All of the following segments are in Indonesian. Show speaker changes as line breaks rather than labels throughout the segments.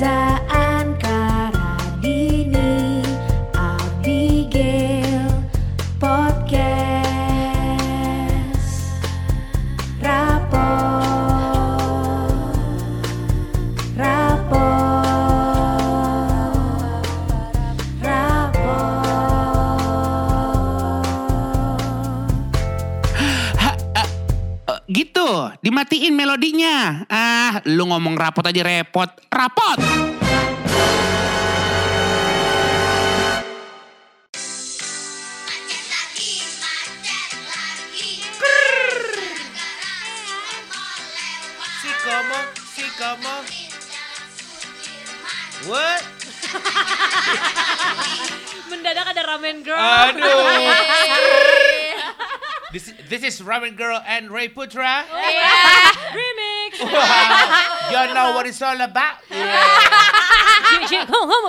Reza
rapot aja repot. Rapot!
Si como, si como. What?
Mendadak ada ramen girl.
Aduh. This, this is Ramen Girl and Ray Putra.
Remix.
You know what it's all about?
Hum, hum.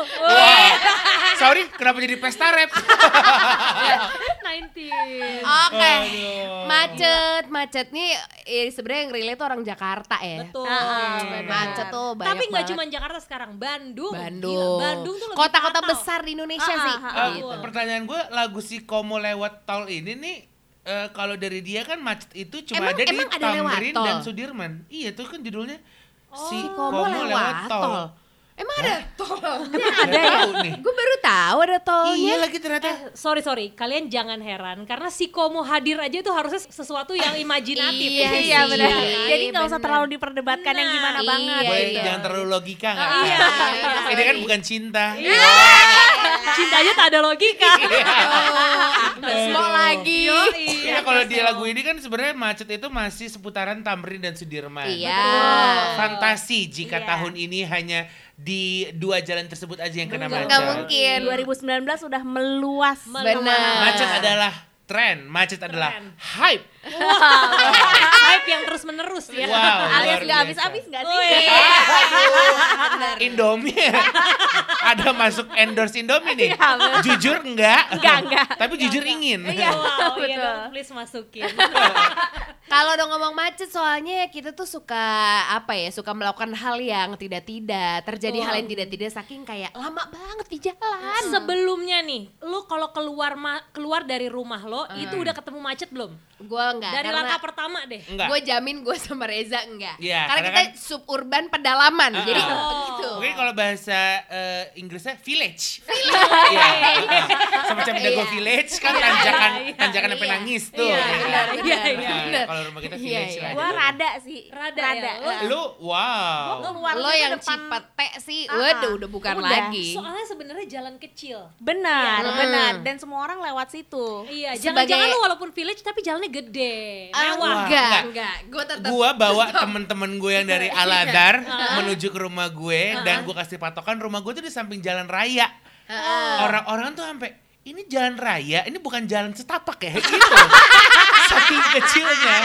Sorry, kenapa jadi pesta rap?
90.
Oke. Macet, macet nih eh, sebenarnya yang relate tuh orang Jakarta ya.
Betul.
Ah,
Benar.
macet tuh banyak
Tapi nggak cuma Jakarta sekarang, Bandung.
Bandung.
Gila, Bandung tuh
Kota-kota besar di Indonesia
Ah,
sih.
ah,
Eh,
gitu.
pertanyaan gue, lagu si Komo lewat tol ini nih, eh, kalau dari dia kan macet itu cuma
Emang-
ada di
emang ada lewat
Tamrin
tol?
dan Sudirman. Iya, itu kan judulnya si
Komo lewat tol. Emang ada tol?
Ada ya?
Gue baru tahu ada tolnya.
Iya lagi ternyata.
Eh, sorry sorry, kalian jangan heran karena si Komo hadir aja itu harusnya sesuatu yang imajinatif.
Iya
ya.
Iya benar.
Iya,
Jadi nggak usah terlalu diperdebatkan yang gimana
Nah,
banget.
iya,
Boleh
iya.
jangan terlalu logika nggak?
Iya.
Ini kan bukan cinta.
Cintanya tak ada logika.
Semua lagi.
Iya kalau di lagu ini kan sebenarnya macet itu masih seputaran Tamrin dan Sudirman.
Iya.
Fantasi jika
Iya.
tahun ini hanya di dua jalan tersebut aja yang kena macet.
Nggak mungkin.
2019 sudah meluas.
Benar.
Macet adalah tren, macet adalah
Tren.
Hype.
Hype yang terus menerus ya.
Wow.
Alias nggak habis-habis nggak sih?
Indomie ada masuk endorse Indomie nih.
Iya.
Jujur enggak?
Enggak, enggak.
Tapi jujur ingin.
Iya.
Wow, iya
Betul.
dong, please masukin.
Kalau udah ngomong macet soalnya kita tuh suka apa ya, suka melakukan hal yang tidak-tidak, terjadi
Betul.
hal yang tidak-tidak saking kayak lama banget di jalan.
Sebelumnya nih, lu kalau keluar ma- keluar dari rumah lo, itu udah ketemu macet belum?
Gue enggak
Dari langkah pertama deh.
Enggak.
gue jamin gue sama Reza enggak.
Iya,
karena,
karena
kita
kan-
suburban pedalaman.
Ah.
Jadi
Oh.
gitu.
Mungkin kalau bahasa eh, Inggrisnya village. Iya. Semacam Dago
Iya.
Village kan
Iya,
tanjakan
iya,
tanjakan sampai
iya.
nangis tuh.
Iya,
ya
benar, iya,
Nah,
iya.
benar.
Kalau rumah kita
Iya,
village
iya.
lah.
Gua rada sih.
Rada ya, lo-
Lu wow.
Keluar
Lo yang
depan-
Cipete sih,
Ah,
waduh udah bukan
udah.
lagi.
Soalnya sebenarnya jalan kecil.
Benar,
Iya.
benar.
Hmm.
Dan semua orang lewat situ.
Iya,
Sebagai-
jangan-jangan lu walaupun village tapi jalannya gede.
Ah,
Mewah.
enggak,
Enggak.
enggak. Gue tetap
Gua bawa temen-temen gue yang dari Aladar menuju ke rumah gue dan gue kasih patokan rumah gue tuh di samping jalan raya. Orang-orang tuh sampai ini jalan raya, ini bukan jalan setapak ya gitu. Saking kecilnya.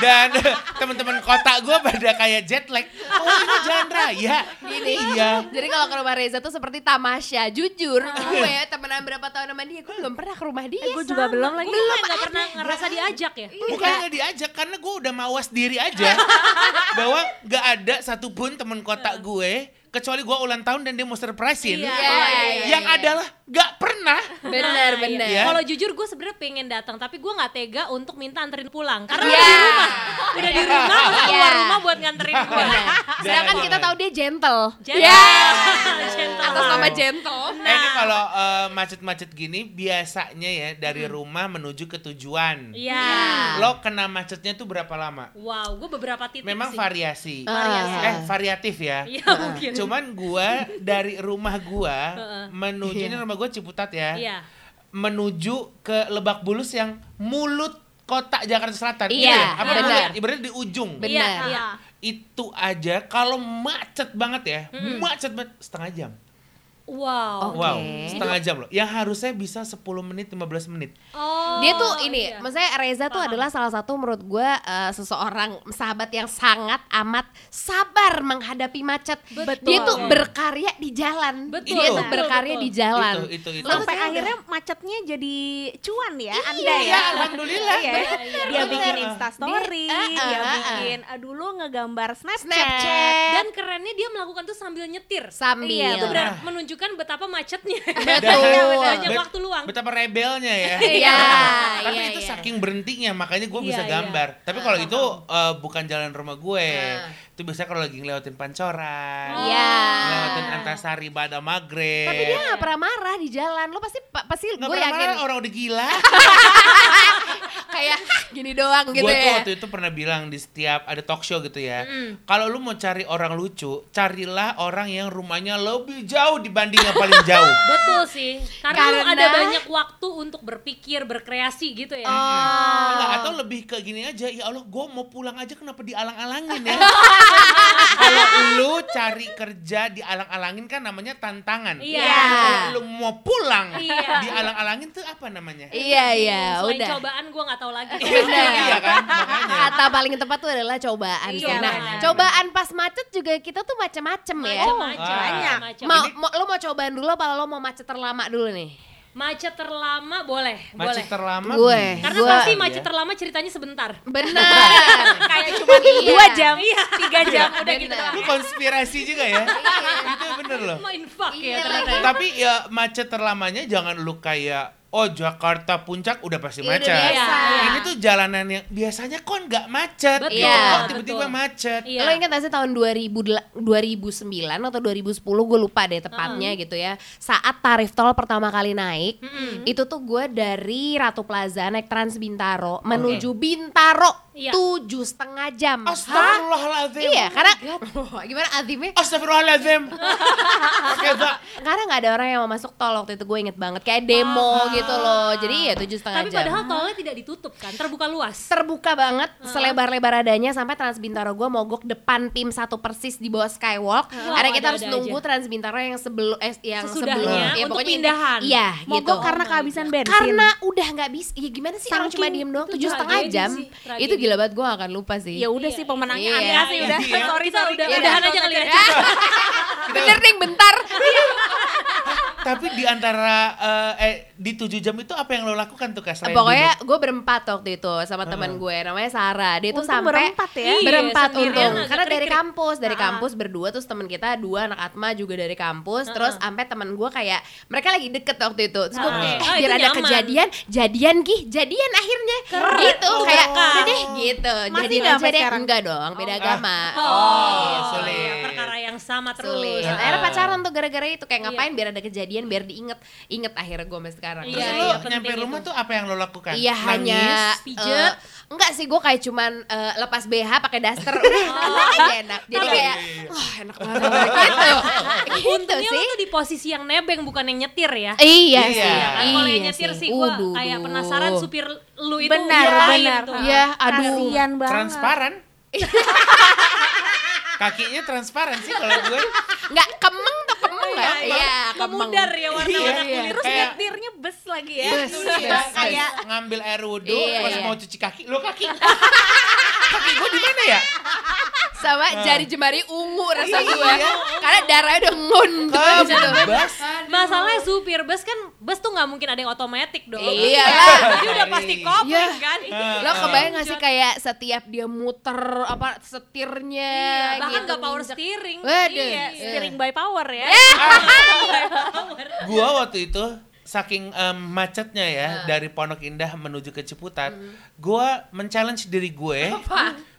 Dan teman-teman kota gue pada kayak jet lag. Oh ini jalan raya.
Gini.
Iya.
Jadi kalau ke rumah Reza tuh seperti tamasya. Jujur, gue temenan berapa tahun sama dia, gue belum pernah ke rumah dia.
Eh, gue juga belum lagi.
Belum nggak pernah ngerasa diajak ya?
Bukan nggak diajak karena gue udah mawas diri aja bahwa nggak ada satupun temen kota gue kecuali gue ulang tahun dan dia mau surprisein.
Iya,
Iya, iya,
yang
iya.
adalah nggak pernah.
Bener,
Nah,
bener.
iya.
Ya.
Kalau jujur gue sebenarnya pengen datang, tapi gue nggak tega untuk minta anterin pulang. Karena
Iya.
udah di rumah, udah di rumah, masa keluar
Iya.
rumah buat nganterin gue.
Bener. Sedangkan kita tahu dia gentle.
Gentle.
Ya.
Gentle.
Atas nama gentle.
Eh, ini kalau eh, macet-macet gini biasanya ya dari rumah menuju ke tujuan.
Iya.
Lo kena macetnya tuh berapa lama?
Wow, gue beberapa titik
Memang
sih.
variasi.
Variasi.
Eh, variatif ya.
Iya mungkin.
Cuman gua dari rumah gua menuju ini rumah gua Ciputat ya.
Iya.
Menuju ke Lebak Bulus yang mulut kota Jakarta Selatan.
Iya,
ya? Apa
benar.
mulut? Ibaratnya di ujung.
Benar.
Iya, iya.
Itu aja kalau macet banget ya, macet banget setengah jam.
Wow.
Oke.
Wow, setengah jam loh. Yang harusnya bisa 10 menit, 15 menit.
Oh,
Dia tuh ini,
iya.
maksudnya Reza tuh
Paham.
adalah salah satu menurut gue eh, seseorang sahabat yang sangat amat sabar menghadapi macet.
Betul.
Dia tuh
Betul.
berkarya di jalan.
Betul,
Dia tuh
betul,
berkarya
betul.
di jalan.
Itu, itu, itu.
Sampai
tuh
akhirnya macetnya jadi cuan ya, Anda
Iya,
ya.
alhamdulillah.
Iya,
Bener,
dia
bener.
bikin Insta story,
Dia-
dia,
ah, ah, ah.
bikin aduh lu ngegambar Snapchat.
Snapchat.
Dan kerennya dia melakukan tuh sambil nyetir.
sambil.
Iya,
Itu
benar.
benar menunjukkan betapa macetnya.
Betul.
Banyak
Bet-
waktu luang.
Betapa rebelnya ya.
Iya,
Tapi
iya,
itu
iya.
saking berhentinya makanya gue
Iya,
bisa gambar. Tapi kalau itu eh, bukan jalan rumah gue.
Ah.
Itu biasanya kalau lagi ngelewatin Pancoran.
Iya.
Ngelewatin Antasari Bada Maghrib.
Tapi dia gak pernah marah di jalan. Lo pasti pa- pasti gue yakin
marah, orang udah gila.
Gini doang gitu
gue tuh
ya.
waktu itu pernah bilang di setiap ada talk show gitu ya. Kalau lu mau cari orang lucu, carilah orang yang rumahnya lebih jauh dibanding yang paling jauh.
Betul sih. Karena, lu
Karena-
ada banyak waktu untuk berpikir, berkreasi gitu ya.
Oh.
Enggak, atau lebih ke gini aja, ya Allah gue mau pulang aja kenapa dialang-alangin ya. Kalau lu cari kerja dialang-alangin kan namanya tantangan.
Iya.
Kalau lu mau pulang
Iya.
dialang-alangin tuh apa namanya?
Iya iya
Selain
udah.
cobaan gue nggak tahu lagi.
Benar.
iya kan, makanya.
Kata paling tepat tuh adalah cobaan.
Iya,
sih. nah,
benar.
cobaan pas macet juga kita tuh macem-macem ya.
Macam-macam.
Ah.
Macam-macam.
Mau, mau lo mau cobaan dulu apa lo mau macet terlama dulu nih?
Macet terlama boleh,
Macet
boleh.
terlama
Gue.
bisa.
Karena
Gua-
pasti
Iya.
macet terlama ceritanya sebentar.
Benar.
Kayak cuma dua jam,
Iya.
tiga jam udah gitu
Benar.
Lu konspirasi juga ya. itu bener loh.
Main fuck
Iya
ya ternyata.
lagi.
Tapi ya macet terlamanya jangan lu kayak oh Jakarta puncak udah pasti
Iya, udah
macet.
biasa.
Ini tuh jalanan yang biasanya kok nggak macet.
Betul,
Iya.
Kok tiba-tiba
betul.
macet.
Iya.
Lo ingat gak sih tahun 2000, 2009 atau 2010 gue lupa deh tepatnya gitu ya Saat tarif tol pertama kali naik Itu tuh gue dari Ratu Plaza naik Trans Bintaro Menuju Bintaro
Iya.
tujuh setengah jam
Astagfirullahaladzim.
Iya karena Gimana azimnya?
Astagfirullahaladzim.
Karena gak ada orang yang mau masuk tol waktu itu gue inget banget Kayak demo gitu loh Jadi ya tujuh setengah
Tapi
jam
padahal tolnya tidak ditutup kan, terbuka luas.
terbuka banget selebar-lebar adanya sampai Trans Bintaro gue mogok depan tim satu persis di bawah skywalk.
Wow,
Ada kita
ada-ada
harus nunggu
aja.
Trans Bintaro yang sebelum eh, yang sebelum ya
untuk
pokoknya
pindahan.
Iya gitu.
Mogok karena kehabisan bensin.
Karena udah nggak bisa. Ya gimana sih orang cuma
Saking
diem doang tujuh setengah jam. Itu gila banget gue gak akan lupa sih.
ya udah
Iya,
sih pemenangnya
iya.
Anda sih udah.
Iya.
sorry
Kita
sorry.
udah
Iya,
udahan
udah.
aja kali ya.
Bener nih bentar.
Tapi di antara eh, eh di tujuh jam itu apa yang lo lakukan tuh Kak selain
Pokoknya
duduk?
gue berempat waktu itu sama teman gue namanya Sarah. Dia tuh sampai
berempat ya.
Iya,
berempat
sendirian
untung karena dari kampus dari
Ah.
kampus berdua terus teman kita dua anak Atma juga dari kampus terus sampai teman gue kayak mereka lagi deket waktu itu terus gue
Ah.
kayak
Ah,
biar ada
nyaman.
kejadian jadian gih jadian akhirnya gitu
Oh,
kayak udah deh gitu
nggak
aja deh enggak dong beda agama
Oh, sulit.
iya, perkara yang sama terus.
sulit akhirnya pacaran tuh gara-gara itu kayak
Iya.
ngapain biar ada kejadian biar diinget inget akhirnya gue sampai sekarang
Terus
Iya,
lo
iya, penting
nyampe rumah
itu.
tuh apa yang lo lakukan?
Iya
Nangis?
hanya
pijet?
eh, enggak sih gue kayak cuman eh, lepas BH pakai daster udah aja enak jadi
Tapi-
kayak wah enak banget gitu gitu
Untungnya lo
sih
tuh di posisi yang nebeng bukan yang nyetir ya.
iya
Iya.
sih
Kan kalau yang
iya
nyetir sih gue
Uduh,
kayak penasaran supir lu itu
Benar,
ngapain
benar.
tuh.
Iya, aduh
Kasian banget.
Transparan. Kakinya transparan sih kalau gue.
nggak kemeng nggak
Iya,
iya kemeng
memudar ya warna-warna
Iya,
kulit.
Terus
Kayak-
nyetirnya bus lagi ya.
Bus,
Iya,
bus,
kayak
ngambil air wudhu
Iya,
pas
iya.
mau cuci kaki. Lo kaki. kaki gue di mana ya?
Sama jari jemari ungu rasa gue karena darahnya udah ngunduh.
Bas.
Masalahnya supir bus kan bus tuh nggak mungkin ada yang otomatis dong.
Iya lah.
Jadi udah pasti kopling
Iya.
kan.
lo kebayang gak sih kayak setiap dia muter apa setirnya
Iya, bahkan
gitu,
nggak power steering.
Waduh.
iya, steering by power ya.
Gua waktu itu saking em, macetnya ya
Ah.
dari Pondok Indah menuju ke Ciputat,
Hmm.
gua men-challenge diri gue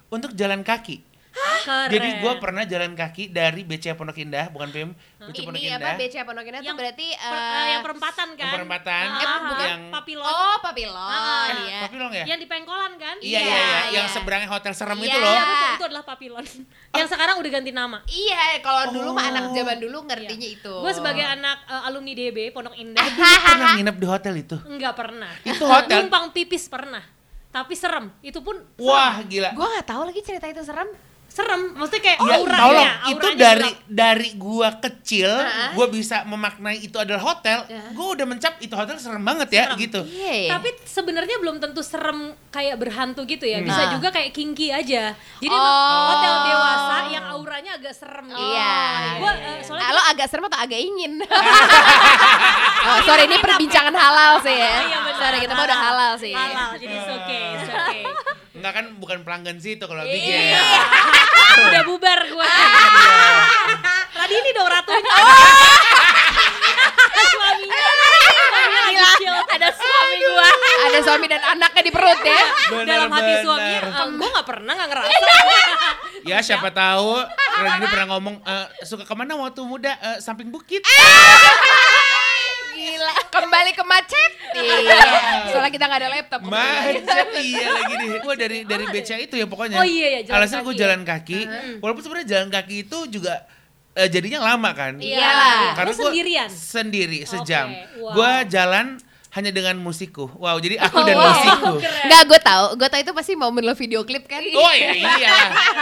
untuk jalan kaki.
Keren.
Jadi gua pernah jalan kaki dari BC Pondok Indah, bukan PIM, BC Pondok
ini
Indah.
apa BC Pondok Indah tuh
Yang
berarti
Per-
eh,
eh, yang perempatan kan?
yang perempatan,
Ah,
Eh,
ah,
bukan.
yang
papilon.
Oh, papilon
Ah,
ya.
Papilong ya?
Yang di pengkolan kan?
Iya iya
Iya,
iya, yang
iya.
seberangnya hotel serem
Iya.
itu loh.
Iya betul, itu adalah papilon. Yang sekarang udah ganti nama.
Iya, kalau dulu mah
Oh.
anak zaman dulu ngertinya itu.
Gue sebagai anak eh, alumni DB Pondok Indah
Pernah nginep di hotel itu?
enggak pernah.
Itu hotel?
Numpang pipis pernah. Tapi serem. Itu pun
Wah gila.
Gua nggak tahu lagi cerita itu serem.
Serem. Maksudnya kayak
Ya,
auranya,
tolong
auranya
itu dari
gelap.
dari gua kecil,
Heeh.
gua bisa memaknai itu adalah hotel.
Ya.
Gua udah mencap itu hotel serem banget ya
Serem.
gitu.
Iya.
Tapi sebenarnya belum tentu serem kayak berhantu gitu ya. Bisa
Nah.
juga kayak kinky aja. Jadi
Oh.
hotel dewasa yang auranya agak serem gitu.
Iya.
Gua eh, soalnya
Ah, lo agak serem atau agak ingin? oh, sorry ini perbincangan halal sih ya.
Iya, benar.
sorry kita mah udah halal sih.
halal. Jadi okay, it's okay.
Enggak kan bukan pelanggan situ kalau lagi
Iya.
ya.
Udah bubar gue. Radini dong ratunya. Suaminya. Suaminya.
Ada suami gua.
Ada suami dan anaknya di perut ya.
Dalam hati
Benar-benar.
suaminya, eh, gue gak pernah gak ngerasa.
Ya siapa tahu Radini pernah ngomong eh, suka ke mana waktu muda Eh, samping bukit.
Gila. Kembali ke macet. Iya. Soalnya kita nggak ada laptop.
Macet iya lagi nih. Gue dari dari beca itu ya pokoknya.
Oh iya, iya, jalan
Alasan gue jalan kaki. Walaupun sebenarnya jalan kaki itu juga eh, jadinya lama kan.
Iyalah.
Karena gua
sendirian?
Sendiri sejam.
wow.
Gue jalan hanya dengan musikku. Wow, jadi aku dan
wow.
musikku.
Nggak, gue tahu. Gue tahu itu pasti momen lo video klip kan.
Oh iya iya.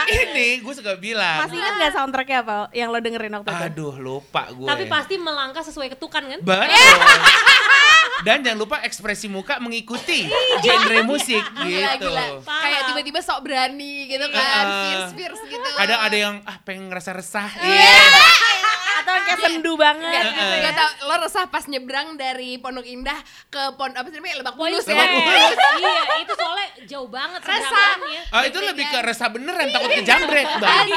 Ini gue suka bilang.
Masih ingat gak soundtracknya apa yang lo dengerin waktu itu?
Aduh lupa gue.
Tapi pasti melangkah sesuai ketukan kan?
Betul. Dan jangan lupa ekspresi muka mengikuti genre musik
Gila,
gitu.
gila. Kayak tiba-tiba sok berani gitu kan.
Iya.
Fierce-fierce gitu.
Kadang ada yang ah pengen ngerasa resah.
Iya.
Atau kayak sendu banget
Gak,
gitu ya?
gak tau, lo resah pas nyebrang dari Pondok Indah ke Pon apa sih namanya Lebak Bulus
Lebak
ya.
Bulus.
iya, itu soalnya jauh banget
Resah.
Oh itu lebih ke resah beneran takut kejamret bang.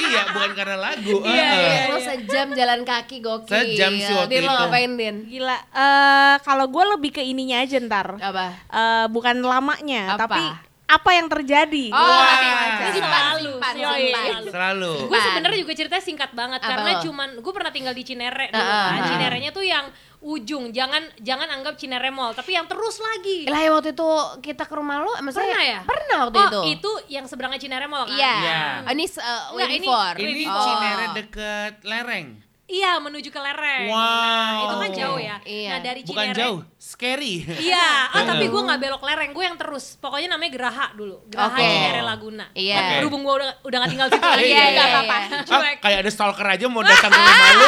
iya bukan karena lagu. Heeh.
Lo sejam jalan kaki gokil.
Sejam sih waktu
Din, lo
itu.
ngapain Din?
Gila, eh kalau gue lebih ke ininya aja ntar
Apa?
Eh, Bukan lamanya,
Apa?
tapi apa yang terjadi
Oh,
Wah.
nanti aja.
Itu
Simpan,
selalu,
simpan,
selalu,
simpan.
selalu.
Selalu.
Gue sebenarnya juga ceritanya singkat banget
Apa
karena
lo?
cuman gue pernah tinggal di Cinere dulu kan.
heeh.
Cinerenya tuh yang ujung, jangan jangan anggap Cinere Mall, tapi yang terus lagi.
Lah ya waktu itu kita ke rumah lo, maksudnya
Pernah ya?
Pernah waktu
oh,
itu.
itu yang seberangnya Cinere Mall kan?
Iya.
Iya.
Oh, ini uh, waiting
ini-
for.
Ini
Oh.
Cinere deket lereng.
Iya, menuju ke lereng.
Wow.
Nah, itu kan jauh ya.
Iya.
Nah, dari
Bukan
Cinere
jauh, scary.
Iya, ah, tapi gue nggak belok lereng, gue yang terus. Pokoknya namanya Geraha dulu, Geraha
Oke.
Cinere Laguna.
Iya.
Nah, berhubung gue udah udah gak tinggal situ lagi,
Iya,
ya
iya,
nggak
iya.
apa-apa.
Ah, kayak ada stalker aja mau datang ke rumah lu.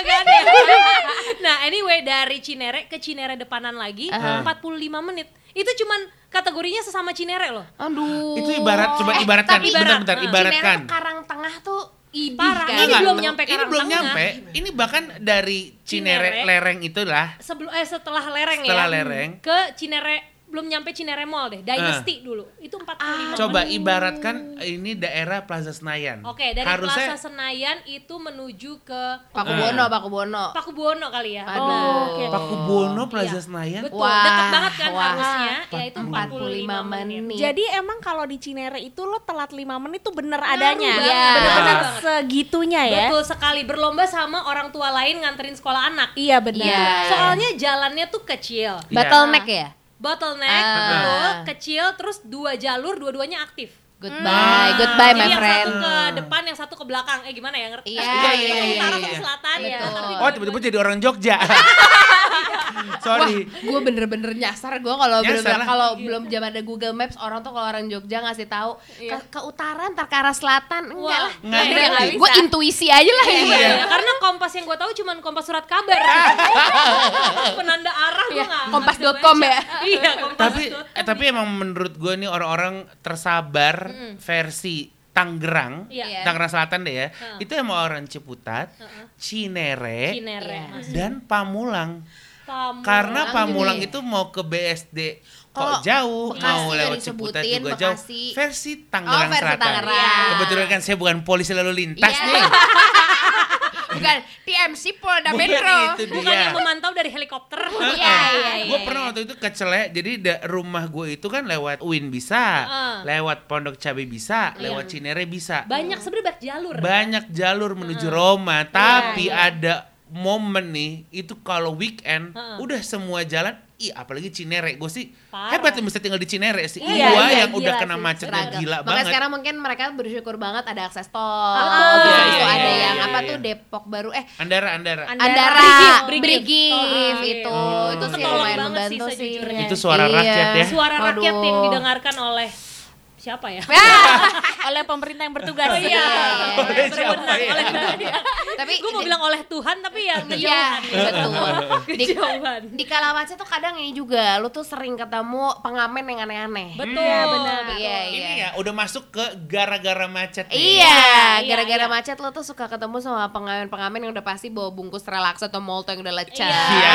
Ada. nah, anyway dari Cinere ke Cinere depanan lagi
Aha.
45 menit. Itu cuman kategorinya sesama Cinere loh.
Aduh.
Itu ibarat, coba ibaratkan.
tapi
Bentar-bentar,
ibarat,
ibaratkan.
Cinere Karang Tengah tuh idih
Parah.
kan.
Ini
Enggak,
belum nyampe
Ini belum
Tengah.
nyampe. Ini bahkan dari Cinere,
Cinere.
lereng itulah.
Sebelum eh setelah lereng
Setelah
ya.
lereng.
Ke Cinere belum nyampe Cinere Mall deh, Dynasty dulu. Itu 45
Ah. Coba
menit.
ibaratkan ini daerah Plaza Senayan.
Oke, dari
Harusnya
Plaza Senayan itu menuju ke
Paku Bono, Paku Bono.
Pakubuwono kali ya.
Aduh.
Oh, oke.
Pakubuwono Plaza
Iya.
Senayan.
Betul,
Wah,
deket banget kan
wah.
harusnya. Ya itu
45
45 menit.
menit.
Jadi emang kalau di Cinere itu lo telat 5 menit tuh bener
Ngaruh
adanya.
Iya.
Bener-bener
banget.
segitunya ya.
Betul sekali, berlomba sama orang tua lain nganterin sekolah anak.
Iya benar.
Iya.
Soalnya jalannya tuh kecil.
Iya.
Bottleneck ya?
Bottleneck, betul, kecil, terus dua jalur, dua-duanya aktif.
Goodbye, goodbye my
Jadi yang
friend.
satu ke depan, yang satu ke belakang. Eh gimana ya
Iya,
ngerti?
iya,
Ke
iya,
utara
iya,
ke
iya.
selatan ya.
Betul.
Tapi
Oh tiba-tiba jadi orang Jogja. Sorry.
Gue bener-bener nyasar gue kalau
lah.
kalau belum zaman ada Google Maps orang tuh kalau orang Jogja ngasih tahu ke, ke utara ntar ke arah selatan enggak
Wah,
lah.
nggak
Udah,
ngerti.
Gue intuisi aja lah
Iya,
ya.
karena kompas yang gue tahu cuma kompas surat kabar. Penanda arah gue
Iya,
nggak.
kompas.com ya.
Iya, kompas.
tapi eh, tapi emang menurut gue nih orang-orang tersabar versi Tangerang,
Iya.
Tangerang Selatan deh ya.
Heeh.
Itu emang orang Ciputat, Cinere,
Cinere.
Iya.
Mas.
dan Pamulang.
Pamulang.
Karena Pamulang
gini.
itu mau ke BSD kok jauh,
Bekasi
mau lewat Ciputat juga jauh.
Bekasi.
Versi Tangerang
Oh, versi
Selatan.
Tangerang.
Kebetulan kan saya bukan polisi lalu lintas
Iya.
nih.
Bukan TMC Polda
Bukan
Metro.
itu
Bukan
dia.
yang memantau dari helikopter.
Iya, iya, iya.
Gue pernah waktu itu ke Celek, jadi da- rumah gue itu kan lewat UIN bisa,
Heeh.
lewat Pondok Cabe bisa,
Iya.
lewat Cinere bisa.
Banyak sebenarnya banyak jalur.
Banyak jalur menuju Roma, tapi ada momen nih, itu kalau weekend
Heeh.
udah semua jalan, ih apalagi Cinere, gue sih
Parah.
hebat yang bisa tinggal di Cinere sih.
Iya,
gue
iya,
yang udah
gila
kena
sih,
macetnya
Seragam.
gila
Makanya
banget.
sekarang mungkin mereka bersyukur banget ada akses tol.
Ah,
Terus
iya,
itu
iya,
ada
iya,
yang
iya,
apa
iya.
tuh Depok baru eh
Andara, Andara.
Andara.
Andara,
Brigif,
Brigif.
Oh,
itu
iya.
itu sih
Ketolong
lumayan
banget sih
membantu sih.
sejujurnya.
Itu suara
Iya.
rakyat ya.
Suara rakyat
Waduh.
yang didengarkan oleh siapa ya?
oleh pemerintah yang bertugas.
Oh iya.
Oleh siapa ya?
oleh
Tapi
Gue mau bilang oleh Tuhan tapi ya
Iya,
kejauhan.
betul. Di,
Kejauhan.
di kala macet tuh kadang ini juga, lu tuh sering ketemu pengamen yang aneh-aneh.
Betul.
Iya, benar.
Iya, iya.
Ini ya udah masuk ke gara-gara macet nih.
Iya,
iya,
gara-gara
iya.
macet lo tuh suka ketemu sama pengamen-pengamen yang udah pasti bawa bungkus relaksa atau molto yang udah lecah.
Iya.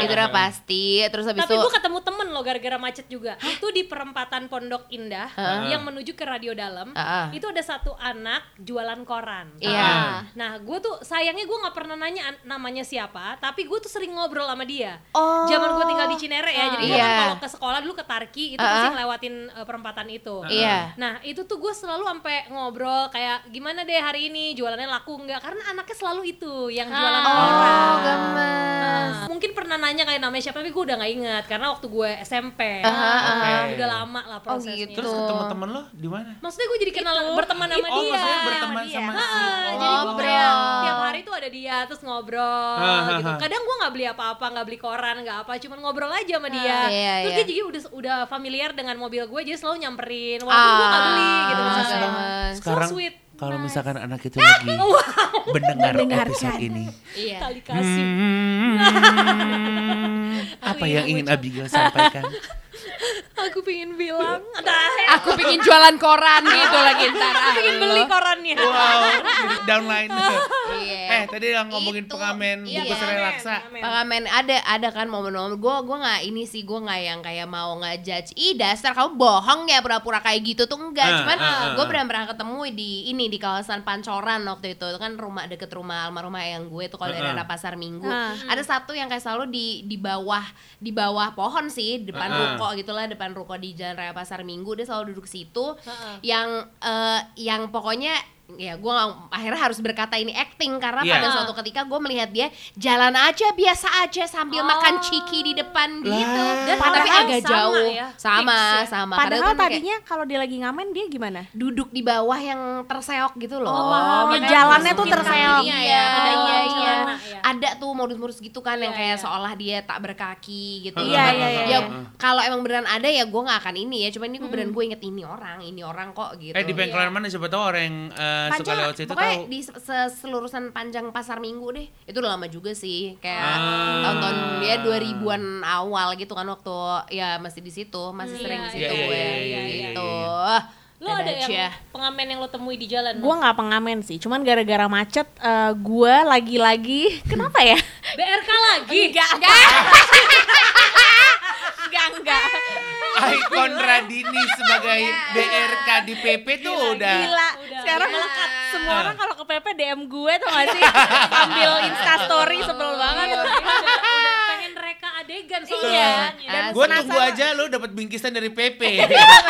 Itu udah pasti. Terus habis
Tapi
itu
gue ketemu temen loh gara-gara macet juga. Itu di perempatan Pondok Indah
Heeh.
yang menuju ke radio dalam.
Heeh.
Itu ada satu anak jualan koran.
Iya.
Nah, gue tuh sayangnya gue nggak pernah nanya an- namanya siapa, tapi gue tuh sering ngobrol sama dia.
Oh.
Zaman gue tinggal di Cinere ya, jadi gue
Iya.
kan kalau ke sekolah dulu ke Tarki itu
Uh-uh.
pasti ngelewatin uh, perempatan itu.
Iya.
Nah itu tuh gue selalu sampai ngobrol kayak gimana deh hari ini jualannya laku nggak? Karena anaknya selalu itu yang jualan koran.
gemes.
Nanya kayak namanya siapa tapi gue udah nggak ingat karena waktu gue SMP
Aha, aha.
Oke.
udah lama lah prosesnya.
gitu.
Terus ketemu temen lo di mana?
Maksudnya gue jadi kenal berteman sama
Oh,
dia.
maksudnya berteman
dia.
sama
Ah,
si
jadi gue
Ngobrol.
kayak tiap hari tuh ada dia terus ngobrol
Ah,
gitu.
ah, ah.
Kadang gue nggak beli apa-apa, nggak beli koran, nggak apa, cuman ngobrol aja sama dia.
Iya,
terus
iya.
dia jadi udah udah familiar dengan mobil gue, jadi selalu nyamperin. Walaupun gue nggak beli gitu
Ah,
misalnya.
Sekarang
so sweet.
Kalau
Nice.
misalkan anak itu lagi mendengar
Mendengarkan.
episode ini.
Iya.
Kali kasih.
Hmm, apa yang ingin Abigail sampaikan?
Aku pingin bilang,
Aku pingin jualan koran gitu lagi ntar.
aku pingin beli korannya.
Wow, downline.
Iya.
Eh, tadi yang ngomongin
Itu,
pengamen
iya.
bungkus relaksa.
Pengamen.
Ada ada kan momen-momen gue gue nggak ini sih gue nggak yang kayak mau ngejudge ih dasar kamu bohong ya pura-pura kayak gitu tuh enggak
Ah,
cuman
ah, ah,
gue
ah.
pernah pernah ketemu di ini di kawasan Pancoran waktu itu Itu kan rumah deket rumah almarhumah yang gue tuh kalau dari
ah.
arah pasar Minggu ada satu yang kayak selalu di di bawah di bawah pohon sih depan
ah.
ruko gitulah depan ruko di Jalan Raya Pasar Minggu dia selalu duduk situ
Ah,
yang eh, yang pokoknya ya gue akhirnya harus berkata ini acting karena
Iya.
pada suatu ketika gue melihat dia jalan aja biasa aja sambil
Oh.
makan ciki di depan gitu dan
Padahal
tapi agak
sama
jauh
ya,
sama
fix ya.
sama
Padahal
Kadang kan kayak
tadinya kalau dia lagi ngamen dia gimana?
duduk di bawah yang terseok gitu loh
Oh.
Makanya
Jalannya tuh terseok.
Iya,
ya
ada
iya
yang
iya
celana ya.
ada tuh modus-modus gitu kan yang
Iya,
kayak
iya.
seolah dia tak berkaki gitu
Iya, iya, iya.
ya kalau emang beneran ada ya gue nggak akan ini ya cuman ini gue beneran gue inget ini orang ini orang kok gitu
Eh di bengkelan mana siapa tahu orang yang eh, suka
Panjang,
lewat situ
pokoknya
tahu.
di se- selurusan panjang pasar minggu deh itu udah lama juga sih kayak
Ah.
tahun-tahun dia 2000-an awal gitu kan waktu ya masih di situ masih
Hmm,
sering
iya,
di situ
iya,
gue
iya, iya, iya,
gitu
Lo ada
aja.
yang pengamen yang lo temui di jalan?
Gue nggak pengamen sih, cuman gara-gara macet eh, gue lagi-lagi kenapa ya?
BRK lagi?
Enggak, enggak, enggak.
Ikon Radini sebagai BRK di PP tuh udah.
Gila.
Udah,
Sekarang
udah.
semua orang kalau ke PP DM gue tuh gak sih? Sambil Insta story sebel banget.
Iya, udah, udah pengen reka adegan soalnya.
Iya.
Dan
Gue tunggu aja lu dapat bingkisan dari PP.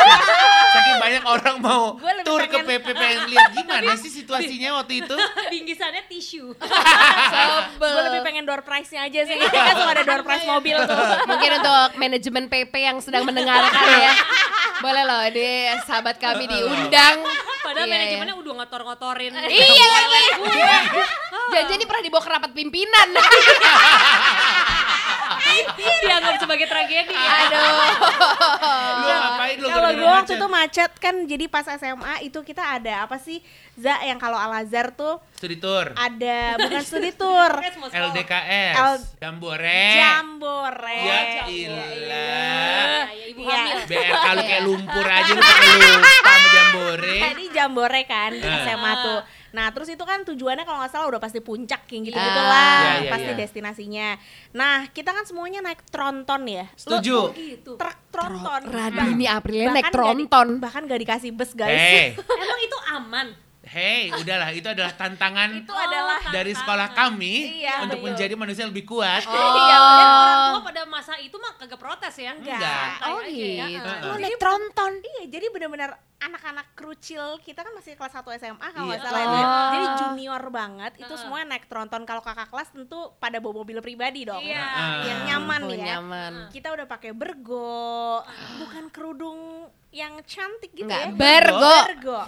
Saking banyak orang mau tur ke PP pengen lihat gimana sih situasinya waktu itu.
Bingkisannya tisu.
Gue lebih pengen door prize-nya aja sih. Kan suka ada door prize mobil tuh.
mungkin untuk manajemen PP yang sedang mendengarkan ya boleh loh di sahabat kami diundang
Padahal
Iya, iya.
manajemennya udah ngotor-ngotorin.
iya lagi jangan ini pernah dibawa ke rapat pimpinan
Dianggap sebagai tragedi.
aduh
Lu ngapain lu
Kalau gue waktu itu macet kan jadi pas SMA itu kita ada apa sih Za yang kalau Al Azhar tuh
Studi tour.
ada bukan studi tour.
LDKS.
L-
Jambore.
Jambore.
Ya ilah.
ya, ibu hamil.
BRK lu kayak lumpur aja lu pakai lupa sama Jambore.
Tadi Jambore kan di
Ah.
SMA tuh. Nah terus itu kan tujuannya kalau nggak salah udah pasti puncak kayak gitu
Ah.
gitulah,
Iya, iya,
pasti
iya.
destinasinya. Nah kita kan semuanya naik tronton ya.
Setuju.
Gitu.
Truk tronton.
Radini
Bahkan
naik tronton
bahkan gak dikasih bus guys.
Hey,
Emang itu aman?
hey, udahlah itu adalah tantangan
itu adalah
dari sekolah kami
Iya,
untuk
betul.
menjadi manusia lebih kuat.
Iya, dan orang tua pada masa itu mah kagak protes ya.
Enggak.
Santai
oh
aja ya.
gitu lu naik tronton
Iya, jadi benar-benar anak-anak krucil kita kan masih kelas 1 SMA kalau nggak
Iya.
salah itu. ya.
Oh.
Jadi junior banget itu
Heeh.
semua naik tronton. Kalau kakak kelas tentu pada bawa mobil pribadi dong.
Iya.
Heeh.
Yang nyaman
Oh,
ya.
nyaman
Kita udah pakai bergo, bukan kerudung yang cantik gitu
Enggak,
ya.
Virgo.
Virgo.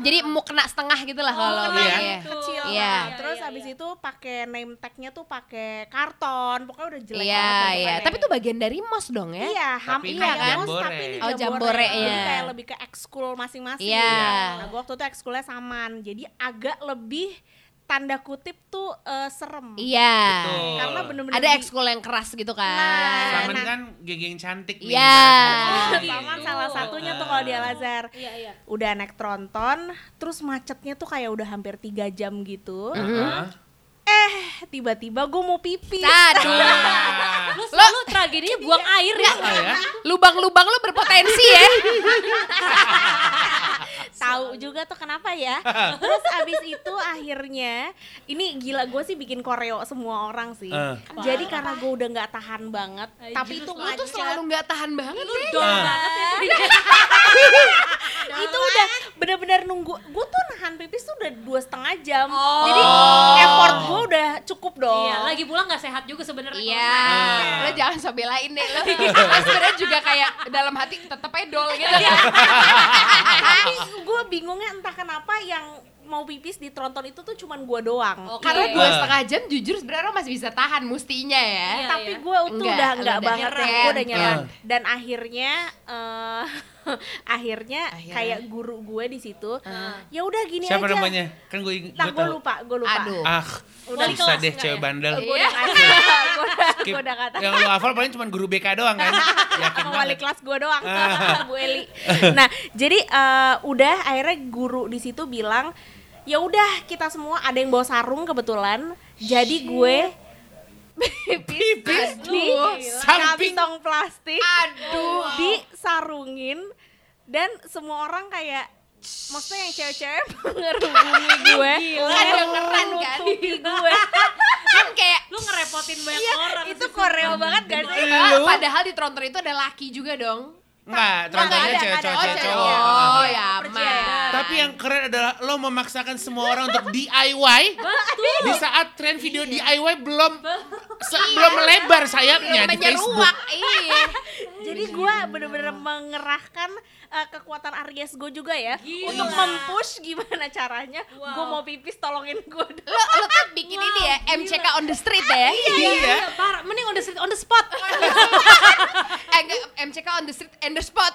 Jadi mau kena setengah gitu lah kalau
Kena
iya.
yang kecil.
Iya.
Nah, Terus habis itu pakai name tag-nya tuh pakai karton. Pokoknya udah jelek
Iya,
banget
iya. Tapi itu bagian dari mos dong ya?
Iya, ham
Tapi
iya kan?
jambore.
tapi ini
Oh,
jambore.
jamborenya.
Jadi kayak lebih ke ekskul masing-masing.
Iya.
Nah, gua waktu itu ekskulnya saman. Jadi agak lebih tanda kutip tuh eh, serem.
Iya.
Betul.
Karena bener-bener
Ada ekskul yang keras gitu kan.
Nah,
Saman
nah.
kan geng-geng cantik nih.
Iya.
ibaratnya.
Saman salah satunya tuh kalau di Al Azhar.
Iya, iya.
Udah naik tronton, terus macetnya tuh kayak udah hampir tiga jam gitu.
Heeh.
Eh, tiba-tiba gue mau pipis.
Aduh.
Ah.
Lu selalu tragedinya buang air ya.
Ah, ya?
Lubang-lubang lu berpotensi ya.
Tahu juga tuh kenapa ya. Terus abis itu akhirnya ini gila gue sih bikin koreo semua orang sih.
Eh.
Jadi karena gue udah nggak tahan banget,
Ay,
tapi itu
lu
Lu tuh selalu nggak tahan banget
Lu dong banget ya.
Itu udah bener-bener nunggu. Gue tuh nahan pipis tuh udah dua setengah jam.
Oh.
Jadi effort gue udah cukup dong.
Iya, lagi pulang gak sehat juga sebenarnya.
Iya,
Ah.
lo jangan so belain deh lo. Lo sebenarnya juga kayak dalam hati tetep edol gitu.
tapi gue bingungnya entah kenapa yang mau pipis di tronton itu tuh cuman gue doang.
Oke.
Karena dua
Ah.
setengah jam jujur sebenarnya masih bisa tahan mustinya ya.
Iya,
tapi
iya.
gue tuh
Enggak,
udah enggak
udah
banget ya, gue udah nyerah.
Ah.
Dan akhirnya eh akhirnya
Akhirnya.
kayak guru gue di situ,
Ah.
ya udah gini
Siapa
aja.
namanya? Kan gue
Nah,
gue
gue
tahu.
lupa, gue lupa.
Aduh.
Ah,
Udah
bisa
kelas
deh cewek
ya?
bandel.
Gue udah kata, gue udah,
Skip.
gue udah kata.
Yang lu hafal paling cuma guru BK doang kan? Yakin
sama wali
banget.
kelas gue doang,
Ah.
Bu Eli. Nah, jadi eh, udah akhirnya guru di situ bilang, ya udah kita semua ada yang bawa sarung kebetulan, jadi gue pipis di
Samping.
kantong plastik,
Aduh.
disarungin dan semua orang kayak maksudnya yang cewek-cewek mengerubungi gue,
Kan dengeran kan?
gue.
Kan kayak
Lu ngerepotin banyak
Iya,
orang.
itu koreo banget sih?
padahal, padahal di tronton itu ada laki juga dong.
Enggak,
Nggak
trontonnya
ada,
cewek
nggak ada.
cowok
Oh,
cowok.
Oh, ya aman.
Tapi yang keren adalah lo memaksakan semua orang untuk DIY di saat tren video DIY belum belum melebar sayapnya di Facebook.
iya.
Jadi gue bener-bener mengerahkan uh, kekuatan Aries gue juga ya untuk mempush gimana caranya
Wow.
gue mau pipis tolongin gue
Lo, lo tuh bikin ini ya, MCK on the street ya.
Iya.
Iya, parah. Mending on the street, on the spot.
Eh, enggak, MCK on the street and the spot.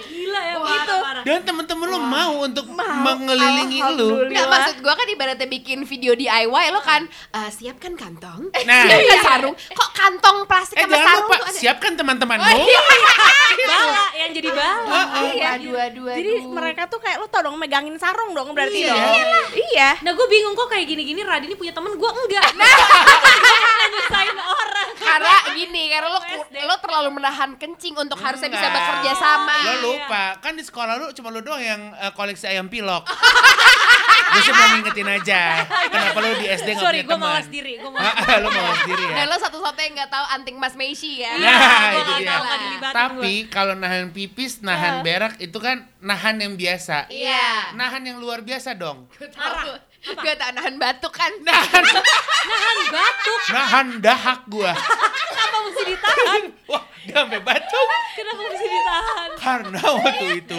Gila ya, parah,
gitu.
parah.
Dan temen-temen lo mau untuk
Mau.
mengelilingi lo.
Enggak maksud gua kan ibaratnya bikin video DIY lo kan eh, siapkan kantong,
Nah.
siapkan sarung. Kok kantong plastik
Eh
sama
jangan
sarung
lupa
tuh ada?
siapkan teman-temanmu.
Oh, iya.
Bala, yang jadi bala.
Iya.
Aduh, aduh, aduh.
Jadi mereka tuh kayak lo tau dong megangin sarung dong berarti
Iya.
dong. Iya.
Nah gue bingung kok kayak gini-gini Radini punya temen gue enggak. Nah, nyusahin orang.
karena gini, karena lo lo terlalu menahan kencing untuk harusnya bisa bekerja sama.
Lo lupa, kan di sekolah lu cuma lu doang yang eh, koleksi ayam pilok. Gue sih mau ngingetin aja. Kenapa lu di SD gak
Sorry,
punya
gue
teman?
mawas diri. Gue mawas
lu mau sendiri ya?
Dan lo satu-satunya yang nggak tahu anting Mas Meisi ya.
Nah,
gua
itu
nggak
dia.
nggak
Tapi kalau nahan pipis, nahan berak itu kan nahan yang biasa.
Iya.
Nahan yang luar biasa dong.
Marah. Gue tak nahan batuk kan.
Nahan,
Nahan batuk.
nahan dahak gua.
Kenapa mesti ditahan?
Wah, sampai batuk.
Kenapa mesti ditahan?
Karena waktu itu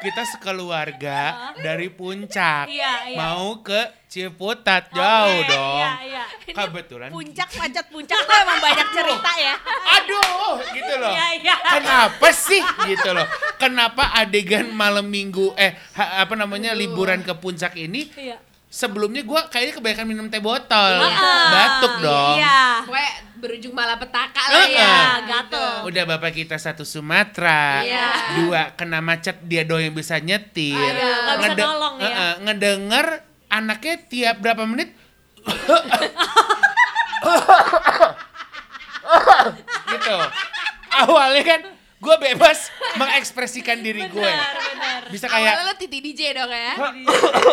kita sekeluarga dari puncak
Iya, iya.
mau ke Ciputat jauh
Oke,
dong.
Iya, iya.
Kebetulan.
Puncak macet puncak tuh emang banyak cerita ya.
Aduh, gitu loh.
Iya, iya.
Kenapa sih gitu loh? Kenapa adegan malam minggu eh ha- apa namanya liburan ke puncak ini
Iya.
Sebelumnya gua kayaknya kebanyakan minum teh botol.
Ah,
Batuk dong.
Iya.
Gue berujung malapetaka lah
Heeh.
ya.
gatel.
Udah bapak kita satu Sumatera,
Iya.
dua kena macet dia doang yang bisa nyetir,
Aduh, nggak bisa
Ngede-
nolong ya.
Heeh, ngedenger anaknya tiap berapa menit gitu. Awalnya kan gue bebas mengekspresikan diri gue,
Benar, benar.
bisa
Awalnya
kayak
lo titi DJ dong ya.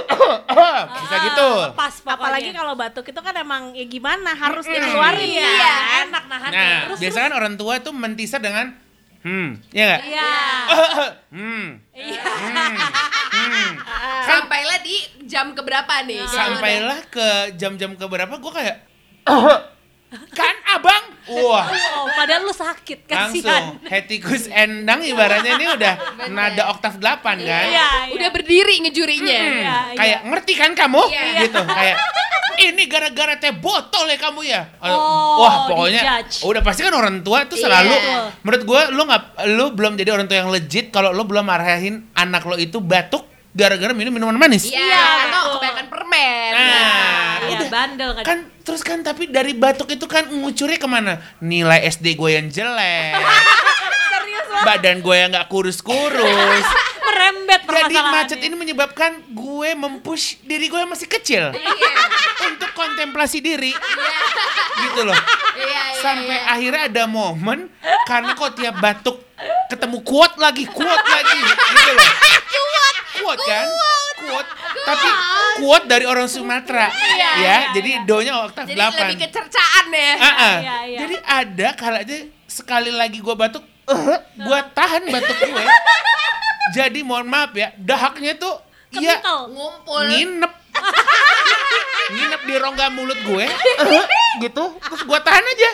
bisa gitu.
Pas pokoknya.
Apalagi kalau batuk itu kan emang ya gimana harus dikeluarin
Iya,
ya.
enak nahan.
Nah,
terus
biasanya kan orang tua tuh mentisar dengan hmm, ya nggak?
Iya.
Hmm,
Iya.
hmm, hmm.
Sampailah di jam keberapa nih?
Sampailah ke jam-jam keberapa gue kayak kan abang Wah,
Oh, padahal lu sakit, kasihan.
langsung hetikus endang ibaratnya ini udah nada oktav 8 kan.
Iya, iya.
Udah berdiri ngejurinya.
Iya, iya.
Kayak ngerti kan kamu?
Iya.
Gitu, kayak ini gara-gara teh botol ya kamu ya.
Oh,
Wah, pokoknya
dijudge.
udah pasti kan orang tua tuh selalu
Iya.
menurut gua lu nggak lu belum jadi orang tua yang legit kalau lu belum marahin anak lo itu batuk gara-gara minum minuman manis.
Iya,
Iya,
atau kebanyakan permen.
Nah,
Iya,
udah.
bandel kan.
Kan terus kan tapi dari batuk itu kan ngucurnya ke mana? Nilai SD gue yang jelek.
Serius banget.
badan gue yang nggak kurus-kurus.
Merembet
Jadi macet ini menyebabkan gue mempush diri gue yang masih kecil untuk kontemplasi diri. Gitu loh.
Iya, iya,
Sampai
iya.
akhirnya ada momen karena kok tiap batuk ketemu kuat lagi, kuat lagi gitu loh. Kuat kan? Kuat. Tapi kuat dari orang Sumatera.
Iya,
ya,
iya,
jadi donya oktav
Jadi
8.
lebih kecercaan ya.
Iya, iya.
Jadi ada kalanya sekali lagi gue batuk, eh, gue tahan batuk gue. Jadi mohon maaf ya, dahaknya tuh ya.
Ngumpul.
nginep. Nginep di rongga mulut gue, eh, gitu. Terus gue tahan aja.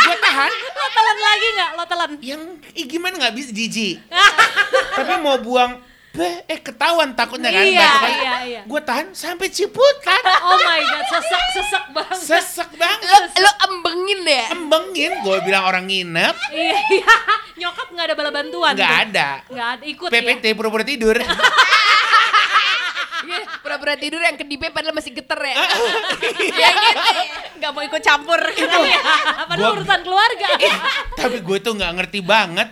Gue tahan.
Lo telan lagi nggak? Lo telan.
Yang ih, gimana nggak bisa jijik. Tapi mau buang, beh, eh ketahuan takutnya kan.
Iya,
batuk kan.
iya, iya.
Gue tahan sampai ciputan.
Oh my god, sesek sesek banget.
Sesek banget.
Lo, lo embengin ya?
Embengin, gue bilang orang nginep,
Iya, iya. Nyokap nggak ada bala bantuan.
nggak ada.
Nggak ada. Ikut ya.
PPT pura-pura tidur.
Iya, Pura-pura tidur yang kedipe padahal masih geter ya.
Ya gitu. Gak mau ikut campur.
Iya, Padahal
Gua-
urusan keluarga.
Tapi gue tuh nggak ngerti banget.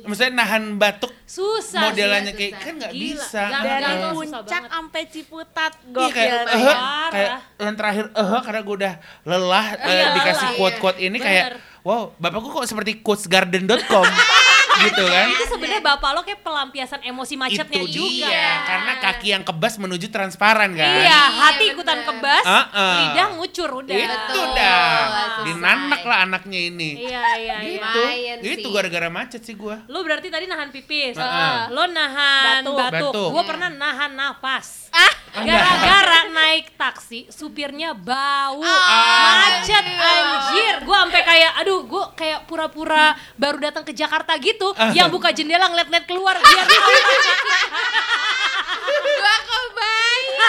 Maksudnya nahan batuk
Susah.
modelannya
susah.
kayak kan nggak
Gila,
bisa.
Dari puncak sampai Ciputat
Iya
gokil.
kayak eh
ya.
Parah.
kayak yang terakhir eh karena gue udah lelah eh,
Iya,
dikasih quote-quote ini kayak wow bapakku kok seperti quotesgarden.com gitu kan.
Itu sebenarnya bapak lo kayak pelampiasan emosi macetnya
Itu
juga.
dia karena kaki yang kebas menuju transparan kan.
Iya, hati
Iya,
ikutan kebas,
Uh-uh.
lidah ngucur udah.
Itu
Betul.
dah. Dinanak lah anaknya ini.
Iya, iya, iya.
Gitu. Itu gara-gara macet sih gua.
Lo berarti tadi nahan pipis,
Heeh.
lo nahan
Batuk.
batuk,
Batuk.
gue pernah nahan nafas.
Ah,
Gara-gara naik taksi, supirnya bau,
Ah.
macet, anjir. Gue sampai kayak, aduh, gue kayak pura-pura baru datang ke Jakarta gitu, yang buka jendela ngeliat-ngeliat keluar biar tahu.
gua kebayang.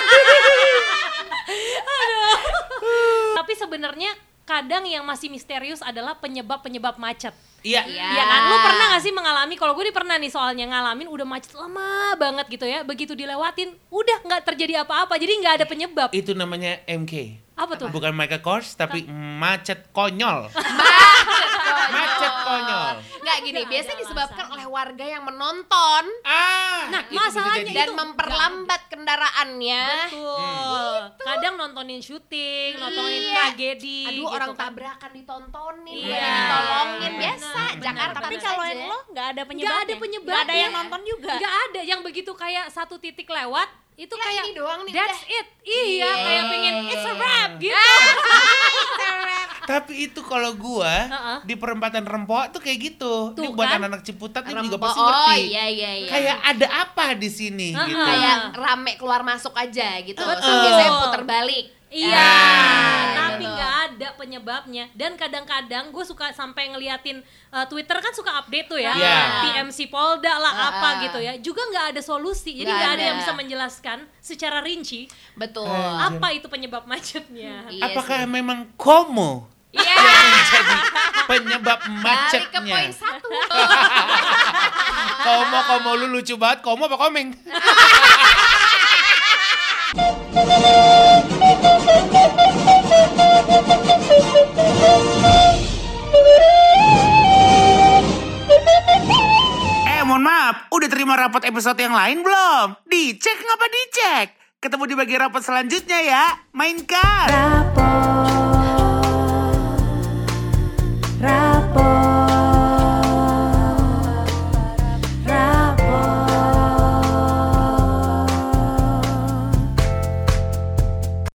Tapi sebenarnya kadang yang masih misterius adalah penyebab-penyebab macet.
Iya.
Iya.
Ya kan, lu pernah gak sih mengalami? Kalau gue pernah nih soalnya ngalamin udah macet lama banget gitu ya. Begitu dilewatin, udah nggak terjadi apa-apa. Jadi nggak ada penyebab.
Itu namanya MK.
Apa tuh?
Bukan Michael Kors tapi macet konyol. Konyol.
Nggak gini, biasanya disebabkan oleh warga yang menonton
Ah,
Nah,
itu
masalahnya
jadi.
dan
itu
memperlambat kendaraannya.
Betul. Kadang nontonin syuting, nontonin
Iya.
tragedi.
Aduh,
gitu
orang
kan.
tabrakan ditontonin,
Iya.
ditolongin
Benar,
biasa.
benar,
Jakarta
Tapi kalau yang lo nggak ada penyebabnya.
Nggak ada penyebabnya.
Nggak ada yang nonton juga.
Nggak ada. Yang begitu kayak satu titik lewat, itu
Ya,
kayak
ini doang nih,
that's
udah.
it. Iya, kayak pengen it's a wrap gitu.
Tapi itu kalau gua
Heeh.
di perempatan Rempok tuh kayak gitu.
Tuh
Ini buat
kan?
anak-anak Ciputat ini juga pasti
oh
ngerti.
iya iya iya.
Kayak ada apa di sini
Heeh.
gitu.
kayak rame keluar masuk aja gitu. Terus
Betul.
biasanya puter balik.
Iya,
Ah,
tapi
gitu.
nggak ada penyebabnya. Dan kadang-kadang gue suka sampai ngeliatin uh, Twitter kan suka update tuh ya,
Iya.
PMC Polda lah
Ah,
apa gitu ya. Juga nggak ada solusi, jadi
Nggak
ada
ada.
yang bisa menjelaskan secara rinci
Betul.
Apa itu penyebab macetnya.
Iya
Apakah
sih.
memang komo
Iya.
yang menjadi penyebab
Balik ke
macetnya?
poin satu.
Komo komo lu lucu banget. Komo apa komeng? Eh mohon maaf, udah terima rapot episode yang lain belum? Dicek ngapa dicek? Ketemu di bagian rapot selanjutnya ya. Mainkan!
Rapot